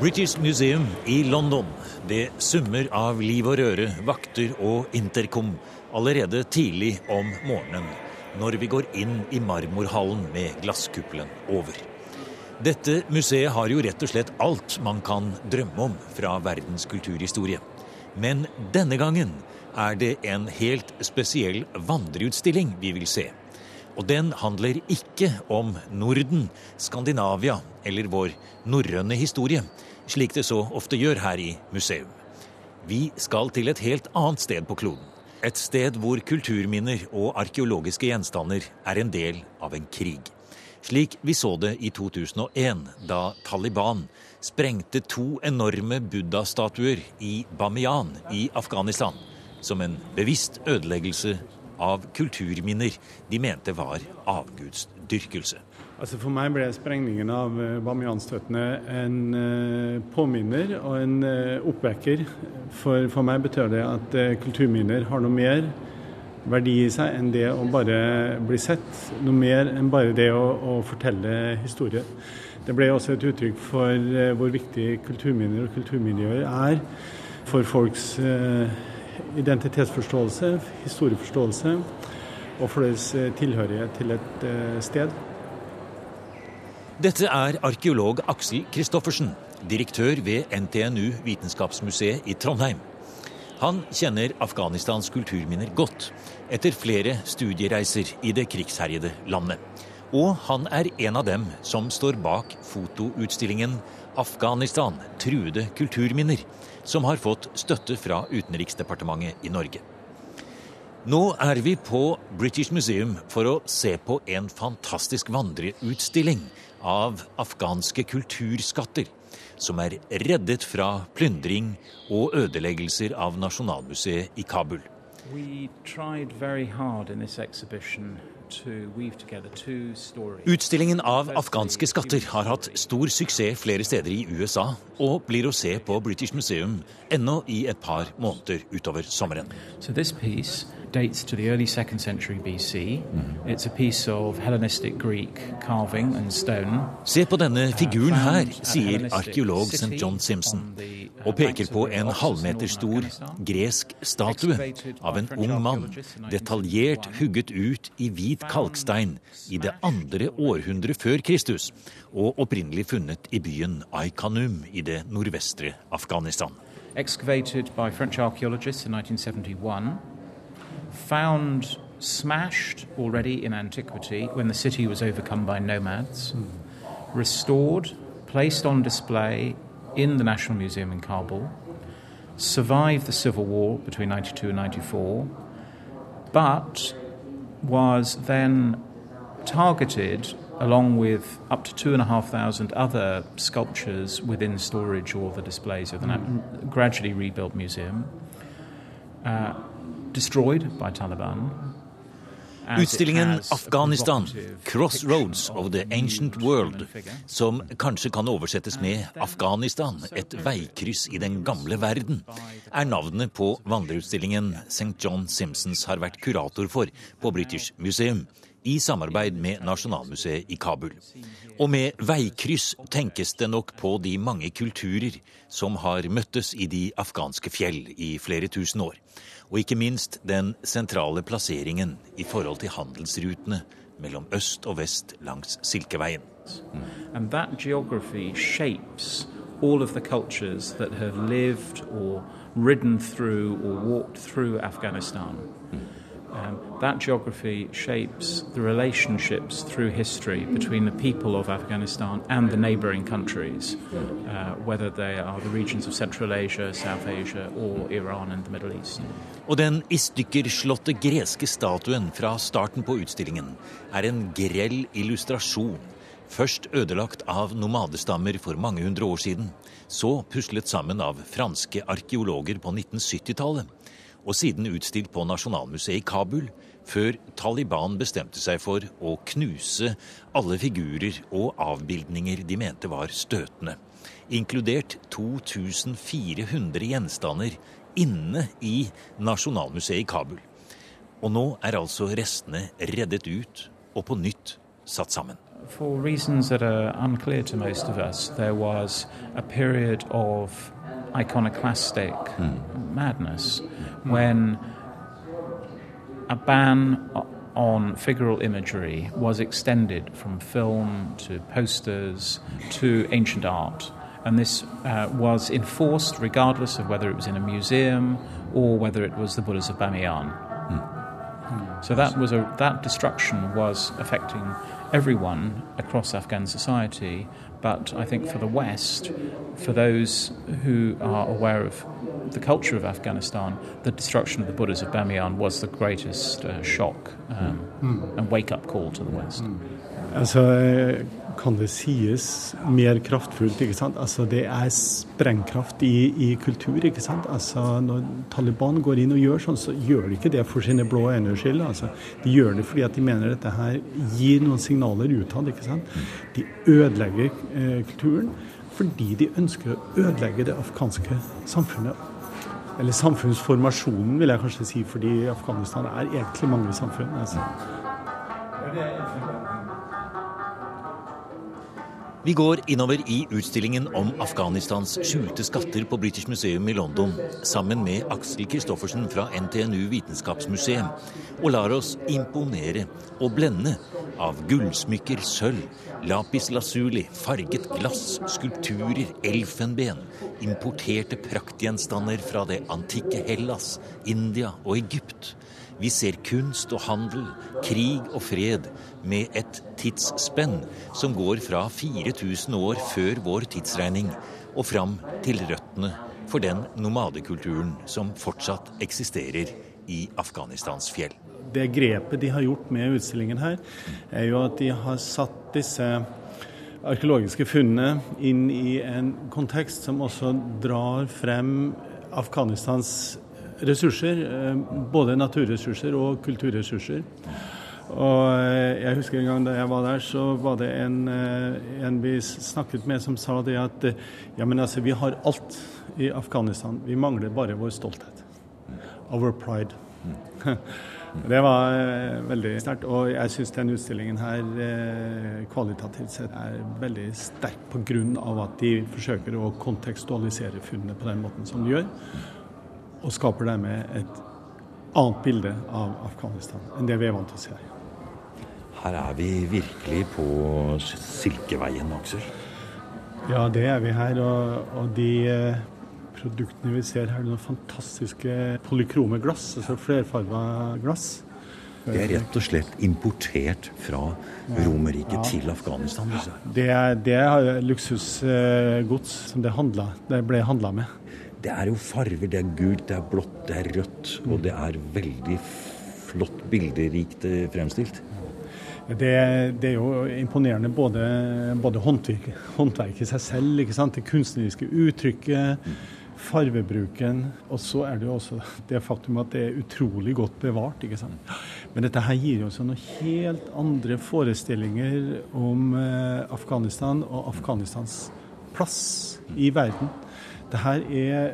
British Museum i London. Det summer av liv og røre, vakter og intercom allerede tidlig om morgenen når vi går inn i marmorhallen med glasskuppelen over. Dette museet har jo rett og slett alt man kan drømme om fra verdens kulturhistorie. Men denne gangen er det en helt spesiell vandreutstilling vi vil se. Og den handler ikke om Norden, Skandinavia eller vår norrøne historie, slik det så ofte gjør her i museum. Vi skal til et helt annet sted på kloden. Et sted hvor kulturminner og arkeologiske gjenstander er en del av en krig. Slik vi så det i 2001, da Taliban sprengte to enorme buddha-statuer i Bamiyan i Afghanistan som en bevisst ødeleggelse av kulturminner de mente var avgudsdyrkelse. Altså For meg ble sprengningen av eh, Bamiyan-støtene en uh, påminner og en uh, oppvekker. For, for, meg betyr det at kulturminner har noe mer verdi i seg enn det å bare bli sett. Noe mer enn bare det å, å fortelle historie. Det ble også et uttrykk for hvor viktig kulturminner og kulturmiljøer er for folks identitetsforståelse, historieforståelse og for deres tilhørighet til et sted. Dette er arkeolog Aksel Kristoffersen, direktør ved NTNU Vitenskapsmuseet i Trondheim. Han kjenner Afghanistans kulturminner godt etter flere studiereiser i det krigsherjede landet. Og han er en av dem som står bak fotoutstillingen 'Afghanistan truede kulturminner', som har fått støtte fra Utenriksdepartementet i Norge. Nå er vi på British Museum for å se på en fantastisk vandreutstilling av afghanske kulturskatter som er reddet fra plyndring og ødeleggelser av Nasjonalmuseet i Kabul. Utstillingen av afghanske skatter har hatt stor suksess flere steder i USA, og blir å se på British Museum ennå i et par måneder utover sommeren. So dates to the early second century BC. Mm. It's a piece of Hellenistic Greek carving and stone. Se på denne uh, figuren her, sier arkeolog St. John Simpson, uh, og peker på en halvmeter stor gresk statue av en ung mann, detaljert hugget ut i hvit kalkstein i det andre århundret før Kristus, og opprinnelig funnet i byen Aikanum i det nordvestre Afghanistan. Excavated by French archaeologists in 1971 found smashed already in antiquity when the city was overcome by nomads, mm. restored, placed on display in the National Museum in Kabul, survived the civil war between 92 and 94, but was then targeted along with up to two and a half thousand other sculptures within storage or the displays of the mm. gradually rebuilt museum. Uh, Utstillingen 'Afghanistan Crossroads of the Ancient World', som kanskje kan oversettes med 'Afghanistan et veikryss i den gamle verden', er navnet på vandreutstillingen St. John Simpsons har vært kurator for på British Museum i samarbeid med Nasjonalmuseet i Kabul. Og med veikryss tenkes det nok på de mange kulturer som har møttes i de afghanske fjell i flere tusen år. Og ikke minst den sentrale plasseringen i forhold til handelsrutene mellom øst og vest langs Silkeveien. And that geography shapes all of the cultures that have lived or ridden through or walked through Afghanistan. Mm. Um, that geography shapes the relationships through history between the people of Afghanistan and the neighboring countries, uh, whether they are the regions of Central Asia, South Asia, or Iran and the Middle East. Og den i stykker slåtte greske statuen fra starten på utstillingen er en grell illustrasjon. Først ødelagt av nomadestammer for mange hundre år siden, så puslet sammen av franske arkeologer på 1970-tallet og siden utstilt på Nasjonalmuseet i Kabul, før Taliban bestemte seg for å knuse alle figurer og avbildninger de mente var støtende, inkludert 2400 gjenstander inne i Nasjonalmuseet i Kabul. Og nå er altså restene reddet ut og på nytt satt sammen. for reasons that are unclear to most of us, there was a period of iconoclastic mm. madness when a ban on figural imagery was extended from film to posters to ancient art. And this uh, was enforced regardless of whether it was in a museum or whether it was the Buddhas of Bamiyan. Mm. So that was a, that destruction was affecting everyone across Afghan society, but I think for the West, for those who are aware of the culture of Afghanistan, the destruction of the Buddhas of Bamiyan was the greatest uh, shock um, mm. and wake up call to the West. Mm. Altså, kan det sies mer kraftfullt. ikke sant? Altså, Det er sprengkraft i, i, kultur. ikke sant? Altså, Når Taliban går inn og gjør sånn, så gjør de ikke det for sine blå øynes skyld. Altså, de gjør det fordi at de mener dette her gir noen signaler utad. ikke sant? De ødelegger eh, kulturen fordi de ønsker å ødelegge det afghanske samfunnet. Eller samfunnsformasjonen, vil jeg kanskje si, fordi Afghanistan er egentlig mange samfunn. altså. Det er vi går innover i utstillingen om Afghanistans skjulte skatter på British Museum i London sammen med Aksel Kristoffersen fra NTNU Vitenskapsmuseum, og lar oss imponere og blende av gullsmykker, sølv, lapis lazuli, farget glass, skulpturer, elfenben, importerte praktgjenstander fra det antikke Hellas, India og Egypt. Vi ser kunst og handel, krig og fred med et tidsspenn som går fra 4000 år før vår tidsregning og fram til røttene for den nomadekulturen som fortsatt eksisterer i Afghanistans fjell. Det grepet de har gjort med utstillingen her, er jo at de har satt disse arkeologiske funnene inn i en kontekst som også drar frem Afghanistans ressurser. Eh, både naturressurser og kulturressurser. Og eh, jeg husker en gang da jeg var der, så var det en, eh, en vi snakket med som sa det at ja, men altså, vi har alt i Afghanistan. Vi mangler bare vår stolthet. Our pride. Det var veldig sterkt. Og jeg syns den utstillingen her kvalitativt sett er veldig sterk pga. at de forsøker å kontekstualisere funnene på den måten som de gjør og skaper dermed et annet bilde av Afghanistan enn det vi er vant til å se. Her er vi virkelig på Silkeveien, Aksel. Ja, det er vi her. Og, og de eh, produktene vi ser her, er noen fantastiske polykrome glass, altså flerfarga glass. Det er rett og slett importert fra Romerriket ja. til Afghanistan? Det er, det er luksusgods som det, handlet, det ble handla med det er jo farver. Det er gult, det er blått, det er rødt. Og det er veldig flott bilderikt eh, fremstilt. Det, det, er jo imponerende både, både håndverk, håndverket i seg selv, det kunstneriske uttrykket, farvebruken. Og så er det jo også det faktum at det er utrolig godt bevart. ikke sant? Men dette her gir jo også noen helt andre forestillinger om eh, Afghanistan og Afghanistans plass i verden. Det her er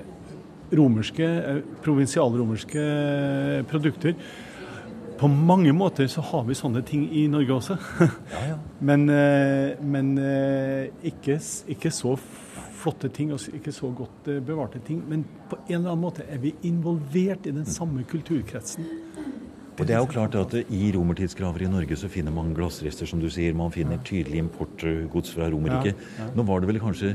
romerske, eh, provinsialromerske produkter. På mange måter så har vi sånne ting i Norge også. Ja, ja. men, eh, men eh, ikke, ikke, så flotte ting og ikke så godt bevarte ting. Men på en eller annen måte er vi involvert i den samme kulturkretsen. Og det er jo klart at I romertidsgraver i Norge så finner man glassrester, som du sier. Man finner tydelig importgods fra Romerriket. Ja. Nå var det vel kanskje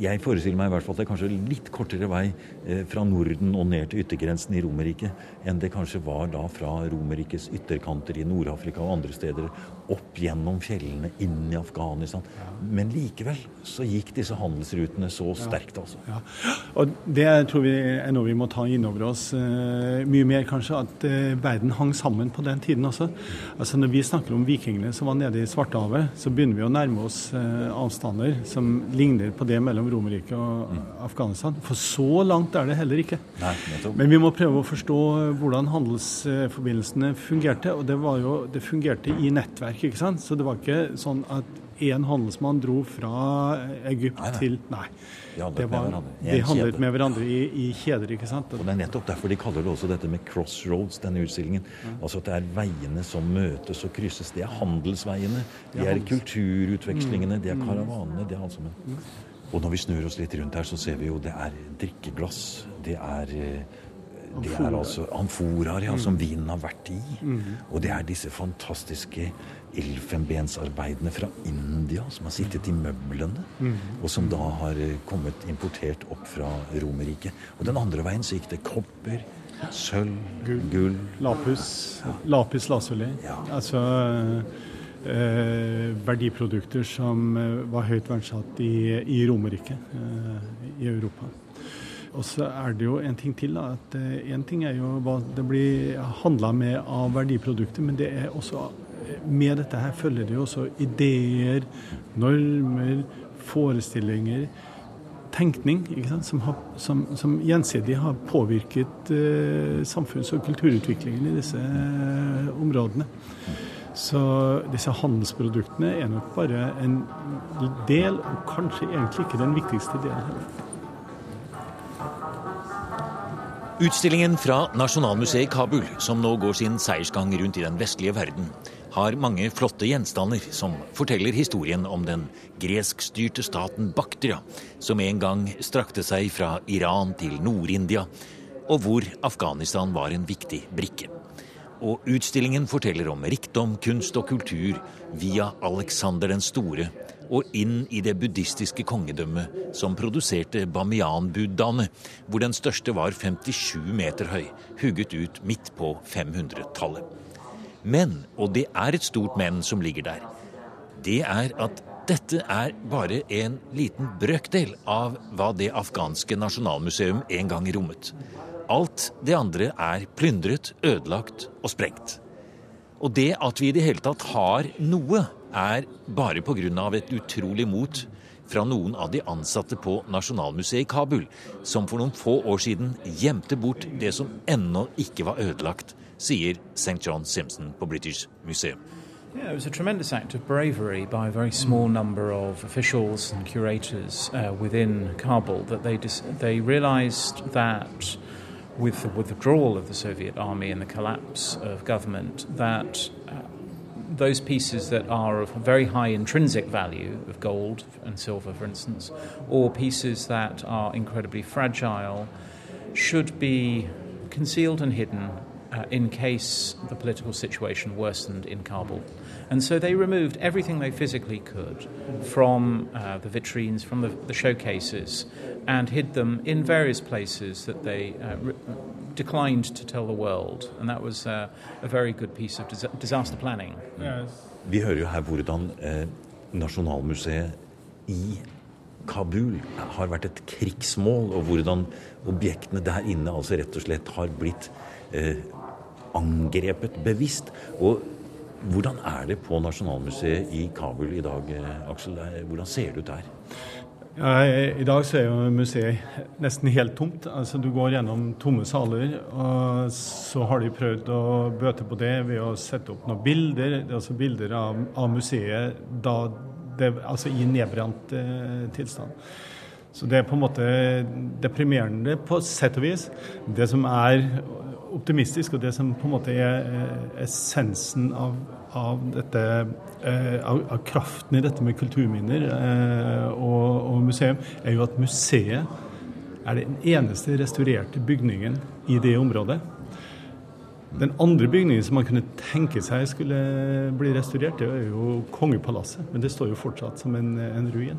jeg forestiller meg i hvert fall at det er kanskje litt kortere vei eh, fra Norden og ned til yttergrensen i Romerriket enn det kanskje var da fra Romerrikets ytterkanter i Nord-Afrika og andre steder opp gjennom fjellene inn i Afghanistan. Men likevel så gikk disse handelsrutene så sterkt, altså. Ja. Og det tror vi er noe vi må ta inn over oss uh, mye mer, kanskje. At uh, verden hang sammen på den tiden også. Altså Når vi snakker om vikingene som var nede i Svartehavet, så begynner vi å nærme oss avstander som ligner på det det mellom Romerriket og mm. Afghanistan. For så langt er det heller ikke. Nei, Men vi må prøve å forstå hvordan handelsforbindelsene fungerte. Og det, jo, det fungerte i nettverk, ikke sant. Så det var ikke sånn at én handelsmann dro fra Egypt nei, nei. til Nei. De handlet, var, med, de handlet med hverandre i, i, kjeder. ikke sant? Og Det er nettopp derfor de kaller det også dette med crossroads, denne utstillingen. Ja. Altså at det er veiene som møtes og krysses. Det er handelsveiene. Det er, kulturutvekslingene. Det er mm. karavanene. Det er alt sammen. Mm. Og når vi snur oss litt rundt her, så ser vi jo det er drikkeglass. Det er eh, det er altså amforaer ja, som mm. vinen har vært i. Og det er disse fantastiske elfenbensarbeidene fra India som har sittet i møblene, mm. og som da har eh, kommet importert opp fra Romerriket. Og den andre veien så gikk det kopper, sølv, gull, gull. Lapis. Lapis lazuli. Ja. Altså eh, verdiprodukter som eh, var høyt verdsatt i, i Romerike, eh, i Europa. Og så er det jo en ting til. da, at eh, En ting er jo hva det blir handla med av verdiprodukter, men det er også med dette her følger det jo også ideer, normer, forestillinger, tenkning som, har, som, som, gjensidig har påvirket eh, samfunns- og kulturutviklingen i disse eh, områdene. Så disse handelsproduktene er nok bare en del, og kanskje egentlig ikke den viktigste delen. Utstillingen fra Nasjonalmuseet i Kabul, som nå går sin seiersgang rundt i den vestlige verden, har mange flotte gjenstander som forteller historien om den greskstyrte staten Baktria, som en gang strakte seg fra Iran til Nord-India, og hvor Afghanistan var en viktig brikke. Og utstillingen forteller om rikdom, kunst og kultur via Alexander den store og inn i det buddhistiske kongedømmet som produserte Bamiyan-buddhaene, hvor den største var 57 meter høy, hugget ut midt på 500-tallet. Men, og det er et stort men som ligger der, det er at dette er bare en liten brøkdel av hva det afghanske nasjonalmuseum en gang rommet. Alt det andre er plyndret, ødelagt og sprengt. Og det at vi i det hele tatt har noe, er bare pga. et utrolig mot fra noen av de ansatte på Nasjonalmuseet i Kabul, som for noen få år siden gjemte bort det som ennå ikke var ødelagt sier St. John Simpson på British Museum. Yeah, it was a tremendous act of bravery by a very small number of officials and curators uh, within Kabul that they they realized that with the withdrawal of the Soviet army and the collapse of government that uh, those pieces that are of very high intrinsic value of gold and silver for instance or pieces that are incredibly fragile should be concealed and hidden uh, in case the political situation worsened in Kabul. And so they removed everything they physically could from uh, the vitrines, from the, the, showcases, and hid them in various places that they uh, re- declined to tell the world. And that was uh, a very good piece of dis- disaster planning. Yes. Vi hører jo her hvordan eh, Nasjonalmuseet i Kabul har vært et krigsmål, og hvordan objektene der inne altså rett og slett har blitt eh, angrepet bevisst. Og hvordan er det på Nasjonalmuseet i Kabul i dag, eh, Aksel? Hvordan ser det ut der? Ja, I dag så er jo museet nesten helt tomt. Altså Du går gjennom tomme saler. og Så har de prøvd å bøte på det ved å sette opp noen bilder. Er altså bilder av, av museet da det, altså i nedbrent eh, tilstand. Så det er på en måte deprimerende på sett og vis. Det som er optimistisk, og det som på en måte er essensen av, av, dette, eh, av, av kraften i dette med kulturminner eh, og, og, museum, er jo at museet er den eneste restaurerte bygningen i det området. Den andre bygningen som man kunne tenke seg skulle bli restaurert, det er jo kongepalasset. Men det står jo fortsatt som en, en ruin.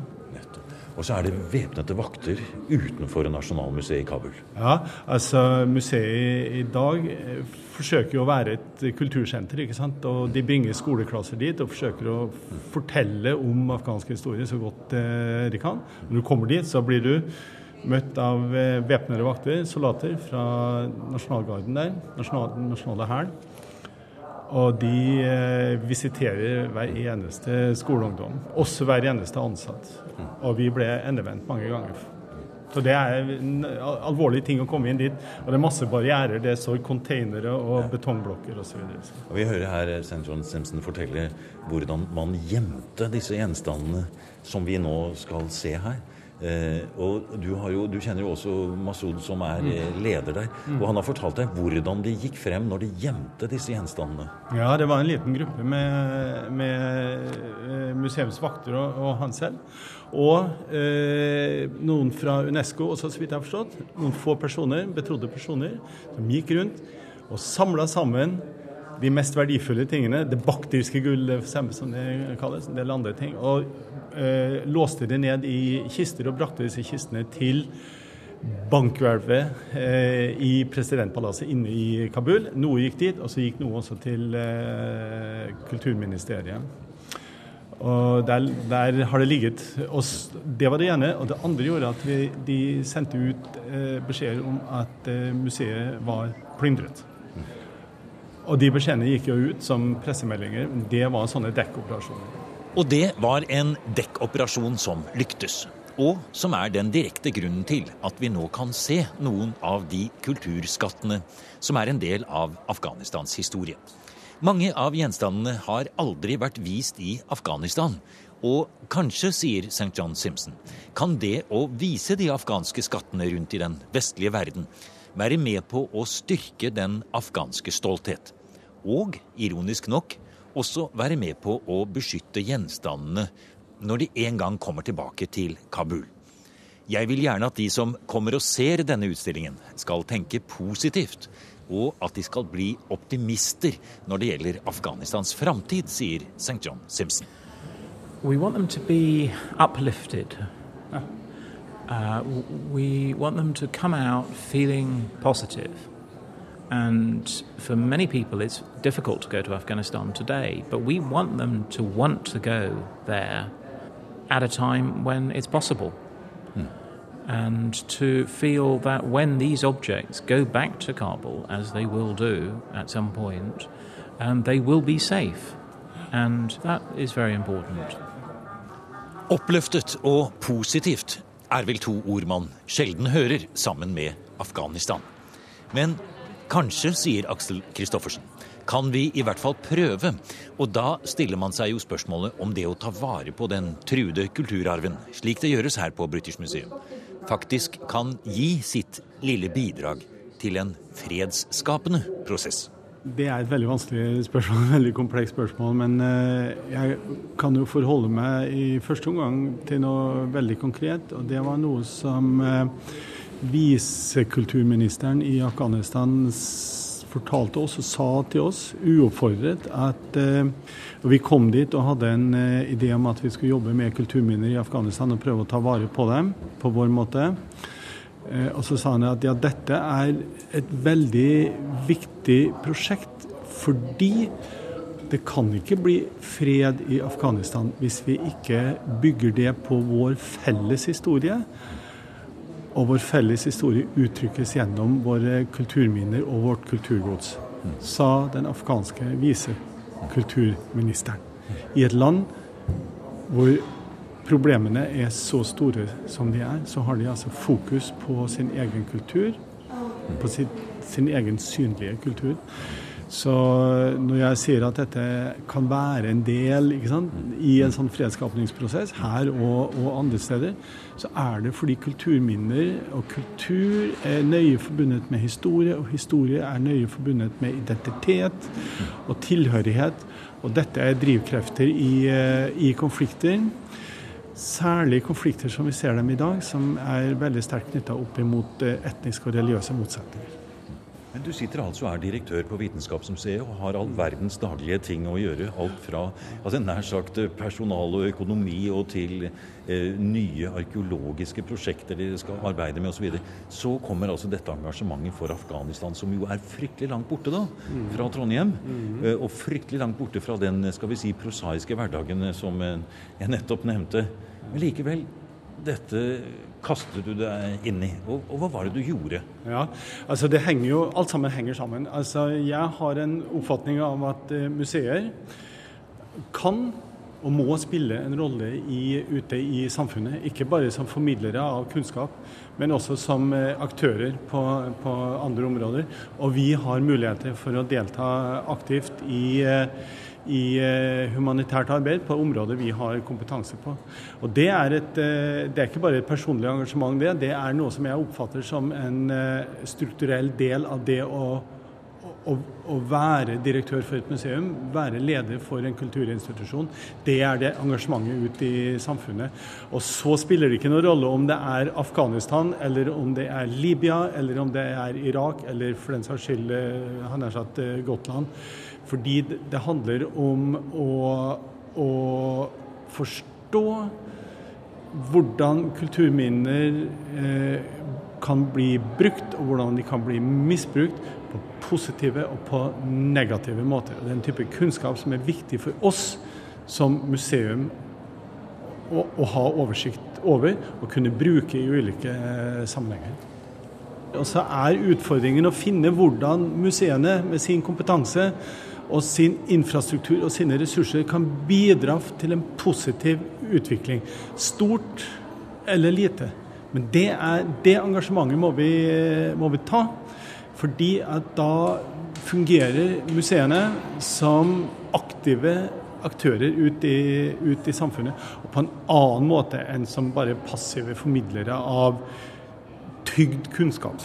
Og så er det væpnede vakter utenfor Nasjonalmuseet i Kabul. Ja, altså museet i dag eh, forsøker jo å være et kultursenter. ikke sant? Og de bringer skoleklasser dit og forsøker å fortelle om afghansk historie så godt eh, de kan. Når du kommer dit, så blir du møtt av eh, væpnede vakter, soldater fra nasjonalgarden der, nasjonale, nasjonale hæren. Og de eh, visiterer hver eneste skoleungdom, også hver eneste ansatt. Og vi ble endevendt mange ganger. Så det er en alvorlig ting å komme inn dit. Og det er masse barrierer. Det står containere og betongblokker osv. Vi hører her St. John Simpson fortelle hvordan man gjemte disse gjenstandene som vi nå skal se her. Eh, og du, jo, du, kjenner jo også Masud, som er mm. Eh, leder der. Mm. Og han har fortalt deg hvordan de gikk frem når de gjemte disse gjenstandene. Ja, det var en liten gruppe med, med eh, museumsvakter og, og, han selv. Og eh, noen fra Unesco også, så vidt jeg har forstått. Noen få personer, betrodde personer, som gikk rundt og samla sammen de mest verdifulle tingene, det baktiske gullet som det kalles, en del andre ting, og eh, låste det ned i kister og brakte disse kistene til bankhvelvet eh, i presidentpalasset inne i Kabul. Noe gikk dit, og så gikk noe også til eh, kulturministeriet. Og der, der, har det ligget. Og det var det ene. Og det andre gjorde at vi, de sendte ut eh, beskjeder om at eh, museet var plyndret. Og de beskjedene gikk jo ut som pressemeldinger. Det var sånne dekkoperasjoner. Og det var en dekkoperasjon som lyktes. Og som er den direkte grunnen til at vi nå kan se noen av de kulturskattene som er en del av Afghanistans historie. Mange av gjenstandene har aldri vært vist i Afghanistan. Og kanskje, sier St. John Simpson, kan det å vise de afghanske skattene rundt i den vestlige verden være med på å styrke den afghanske stolthet og, ironisk nok, også være med på å beskytte gjenstandene når de en gang kommer tilbake til Kabul. Jeg vil gjerne at de som kommer og ser denne utstillingen, skal tenke positivt, og at de skal bli optimister når det gjelder Afghanistans framtid, sier St. John Simpson. We want them to be uplifted. Uh, we want them to come out feeling positive. And for many people, it's difficult to go to Afghanistan today, but we want them to want to go there at a time when it's possible. Hmm. And to feel that when these objects go back to Kabul, as they will do at some point, um, they will be safe. And that is very important. Oppløftet og positivt er vel to ord man sjelden hører sammen med Afghanistan. Men Kanskje, sier Aksel Kristoffersen, kan vi i hvert fall prøve. Og da stiller man seg jo spørsmålet om det å ta vare på den truede kulturarven, slik det gjøres her på British Museum, faktisk kan gi sitt lille bidrag til en fredsskapende prosess. Det er et veldig vanskelig spørsmål, et veldig komplekst spørsmål. Men eh, jeg kan jo forholde meg i første omgang til noe veldig konkret. Og det var noe som eh, visekulturministeren i Afghanistan fortalte oss og sa til oss, uoppfordret, at eh, vi kom dit og hadde en eh, idé om at vi skulle jobbe med kulturminner i Afghanistan og prøve å ta vare på dem på vår måte. Eh, og så sa han at ja, dette er et veldig viktig prosjekt fordi det kan ikke bli fred i Afghanistan hvis vi ikke bygger det på vår felles historie. Og vår felles historie uttrykkes gjennom våre kulturminner og vårt kulturgods, sa den afghanske visekulturministeren. I et land hvor problemene er så store som de er, så har de altså fokus på sin egen kultur, på sin, sin egen synlige kultur. Så når jeg sier at dette kan være en del sant, i en sånn fredskapningsprosess, her og, og, andre steder, så er det fordi kulturminner og kultur er nøye forbundet med historie, og historie er nøye forbundet med identitet og tilhørighet. Og dette er drivkrefter i, eh, i konflikter. Særlig konflikter som vi ser dem i dag, som er veldig sterkt knytta opp imot eh, etniske og religiøse motsetninger. Men du sitter altså og er direktør på Vitenskapsmuseet og har all verdens daglige ting å gjøre. Alt fra altså nær sagt personal og økonomi og til eh, nye arkeologiske prosjekter dere skal arbeide med osv. Så, så kommer altså dette engasjementet for Afghanistan, som jo er fryktelig langt borte da, fra Trondheim. Eh, og fryktelig langt borte fra den skal vi si, prosaiske hverdagen som jeg nettopp nevnte. Men likevel, dette kastet du deg inn i. Og, og, hva var det du gjorde? Ja, altså det henger jo, Alt sammen henger sammen. Altså Jeg har en oppfatning av at eh, museer kan og må spille en rolle i, ute i samfunnet. Ikke bare som formidlere av kunnskap, men også som eh, aktører på, på andre områder. Og vi har muligheter for å delta aktivt i eh, i eh, humanitært arbeid på områder vi har kompetanse på. Og Det er, et, eh, det er ikke bare et personlig engasjement, det. Det er noe som jeg oppfatter som en eh, strukturell del av det å, å, å være direktør for et museum, være leder for en kulturinstitusjon. Det er det engasjementet ut i samfunnet. Og så spiller det ikke noen rolle om det er Afghanistan, eller om det er Libya, eller om det er Irak, eller for den saks skyld, han har sagt Gotland. Fordi det handler om å, å forstå hvordan kulturminner eh, kan bli brukt, og hvordan de kan bli misbrukt på positive og på negative måter. Det er en type kunnskap som er viktig for oss som museum å, å ha oversikt over og kunne bruke i ulike eh, sammenhenger. Og så er utfordringen å finne hvordan museene med sin kompetanse og sin infrastruktur og sine ressurser kan bidra til en positiv utvikling. Stort eller lite. Men det, er, det engasjementet må vi, må vi, ta. Fordi at da fungerer museene som aktive aktører ut i, ut i samfunnet. Og på en annen måte enn som bare passive formidlere av tygd kunnskap.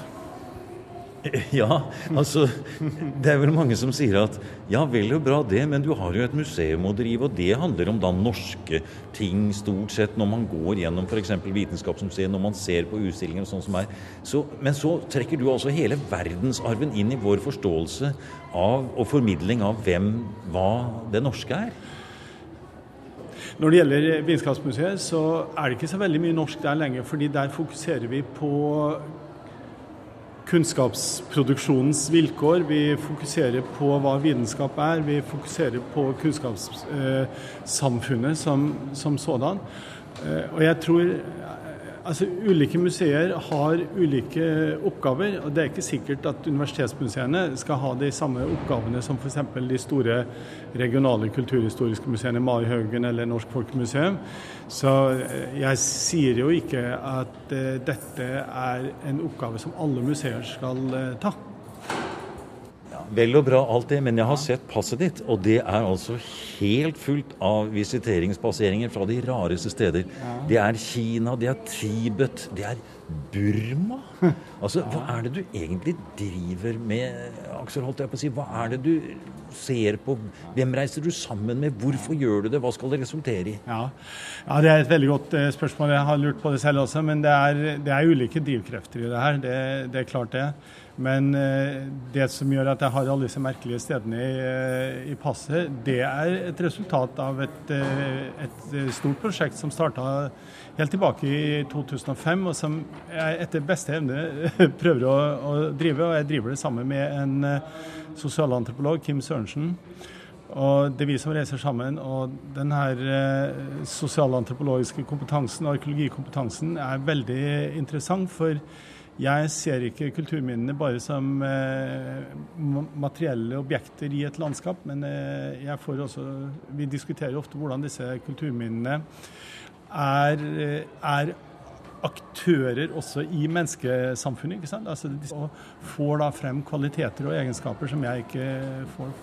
Ja, altså Det er vel mange som sier at ja, vel og bra det, men du har jo et museum å drive, og det handler om da norske ting stort sett når man går gjennom f.eks. Vitenskapsmuseet, når man ser på utstillinger og sånn som er. Så, men så trekker du altså hele verdensarven inn i vår forståelse av og formidling av hvem, hva det norske er. Når det gjelder Vitenskapsmuseet, så er det ikke så veldig mye norsk der lenger. fordi der fokuserer vi på kunnskapsproduksjonens vilkår. Vi fokuserer på hva vitenskap er. Vi fokuserer på kunnskapssamfunnet som, som sådan. Eh, og jeg tror Altså, Ulike museer har ulike oppgaver. og Det er ikke sikkert at universitetsmuseene skal ha de samme oppgavene som f.eks. de store regionale kulturhistoriske museene, Marihaugen eller Norsk Folkemuseum. Så eh, jeg sier jo ikke at uh, dette er en oppgave som alle museer skal uh, ta. Vel og bra alt det, men jeg har sett passet ditt, og det er altså helt fullt av visiteringspasseringer fra de rareste steder. Ja. Det er Kina, det er Tibet, det er Burma. Altså, Hva er det du egentlig driver med, Aksel? holdt jeg på å si? Hva er det du ser på? Hvem reiser du sammen med? Hvorfor gjør du det? Hva skal det resultere i? Ja, ja Det er et veldig godt eh, spørsmål. Jeg har lurt på det selv også. Men det er, det er ulike drivkrefter i det her. Det, det er klart det. Men eh, det som gjør at jeg har alle disse merkelige stedene i, eh, i passet, det er et resultat av et, eh, et stort prosjekt som starta helt tilbake i 2005, og som jeg etter beste evne prøver å, å, drive. Og jeg driver det sammen med en sosialantropolog, Kim Sørensen. Og Det er vi som reiser sammen. og den her sosialantropologiske kompetansen, arkeologikompetansen, er veldig interessant. for jeg ser ikke kulturminnene bare som eh, materielle objekter i et landskap, men eh, også Vi diskuterer ofte hvordan disse kulturminnene er, eh, er aktører også i menneskesamfunnet. ikke sant? Altså, og får da frem kvaliteter og egenskaper som jeg ikke får.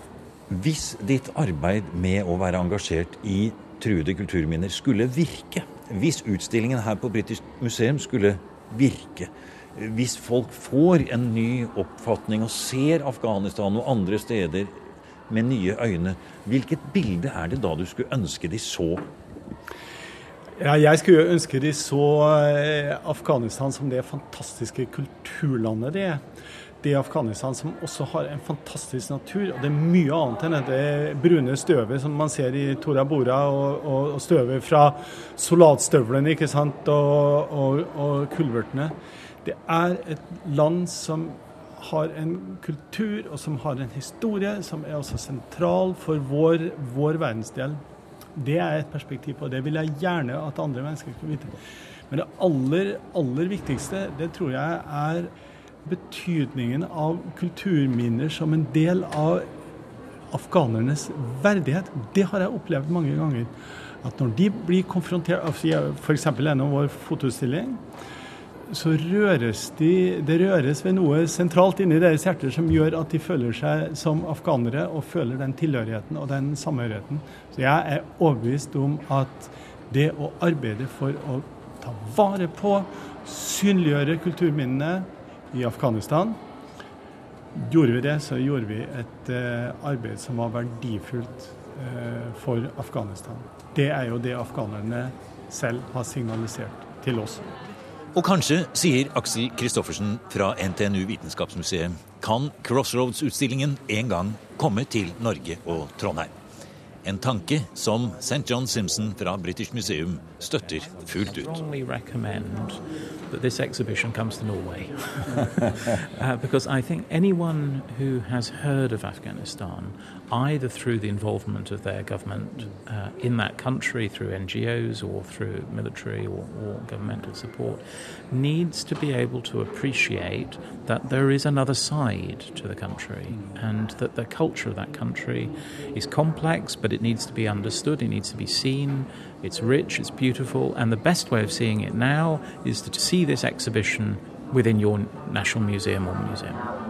Hvis ditt arbeid med å være engasjert i truede kulturminner skulle virke, hvis utstillingen her på British Museum skulle virke, hvis folk får en ny oppfatning og ser Afghanistan og andre steder med nye øyne, hvilket bilde er det da du skulle ønske de så? Ja, jeg skulle ønske de så eh, Afghanistan som det fantastiske kulturlandet det er. Det er Afghanistan som også har en fantastisk natur. og Det er mye annet enn det brune støvet som man ser i Tora Bora, og, og, og støvet fra soldatstøvlene ikke sant, og, og kulvertene. Det er et land som har en kultur og som har en historie som er også sentral for vår, vår verdensdel. Det er et perspektiv på det. vil jeg gjerne at andre mennesker skal vite. Men det aller, aller viktigste, det tror jeg er betydningen av kulturminner som en del av afghanernes verdighet. Det har jeg opplevd mange ganger. At når de blir konfrontert F.eks. gjennom vår fotoutstilling, så røres de Det røres ved noe sentralt inni deres hjerter som gjør at de føler seg som afghanere og føler den tilhørigheten og den samhørigheten. Så jeg er overbevist om at det å arbeide for å ta vare på, synliggjøre kulturminnene i Afghanistan Gjorde vi det, så gjorde vi et uh, arbeid som var verdifullt uh, for Afghanistan. Det er jo det afghanerne selv har signalisert til oss. Og kanskje, sier Aksel Kristoffersen fra NTNU Vitenskapsmuseet, kan Crossroads-utstillingen en gang komme til Norge og Trondheim. En tanke som St. John Simpson fra British Museum støtter fullt ut. that this exhibition comes to Norway. uh, because I think anyone who has heard of Afghanistan either through the involvement of their government uh, in that country through NGOs or through military or, or, governmental support needs to be able to appreciate that there is another side to the country and that the culture of that country is complex, but it needs to be understood, it needs to be seen. It's rich, it's beautiful, and the best way of seeing it now is to see this exhibition within your National Museum or museum.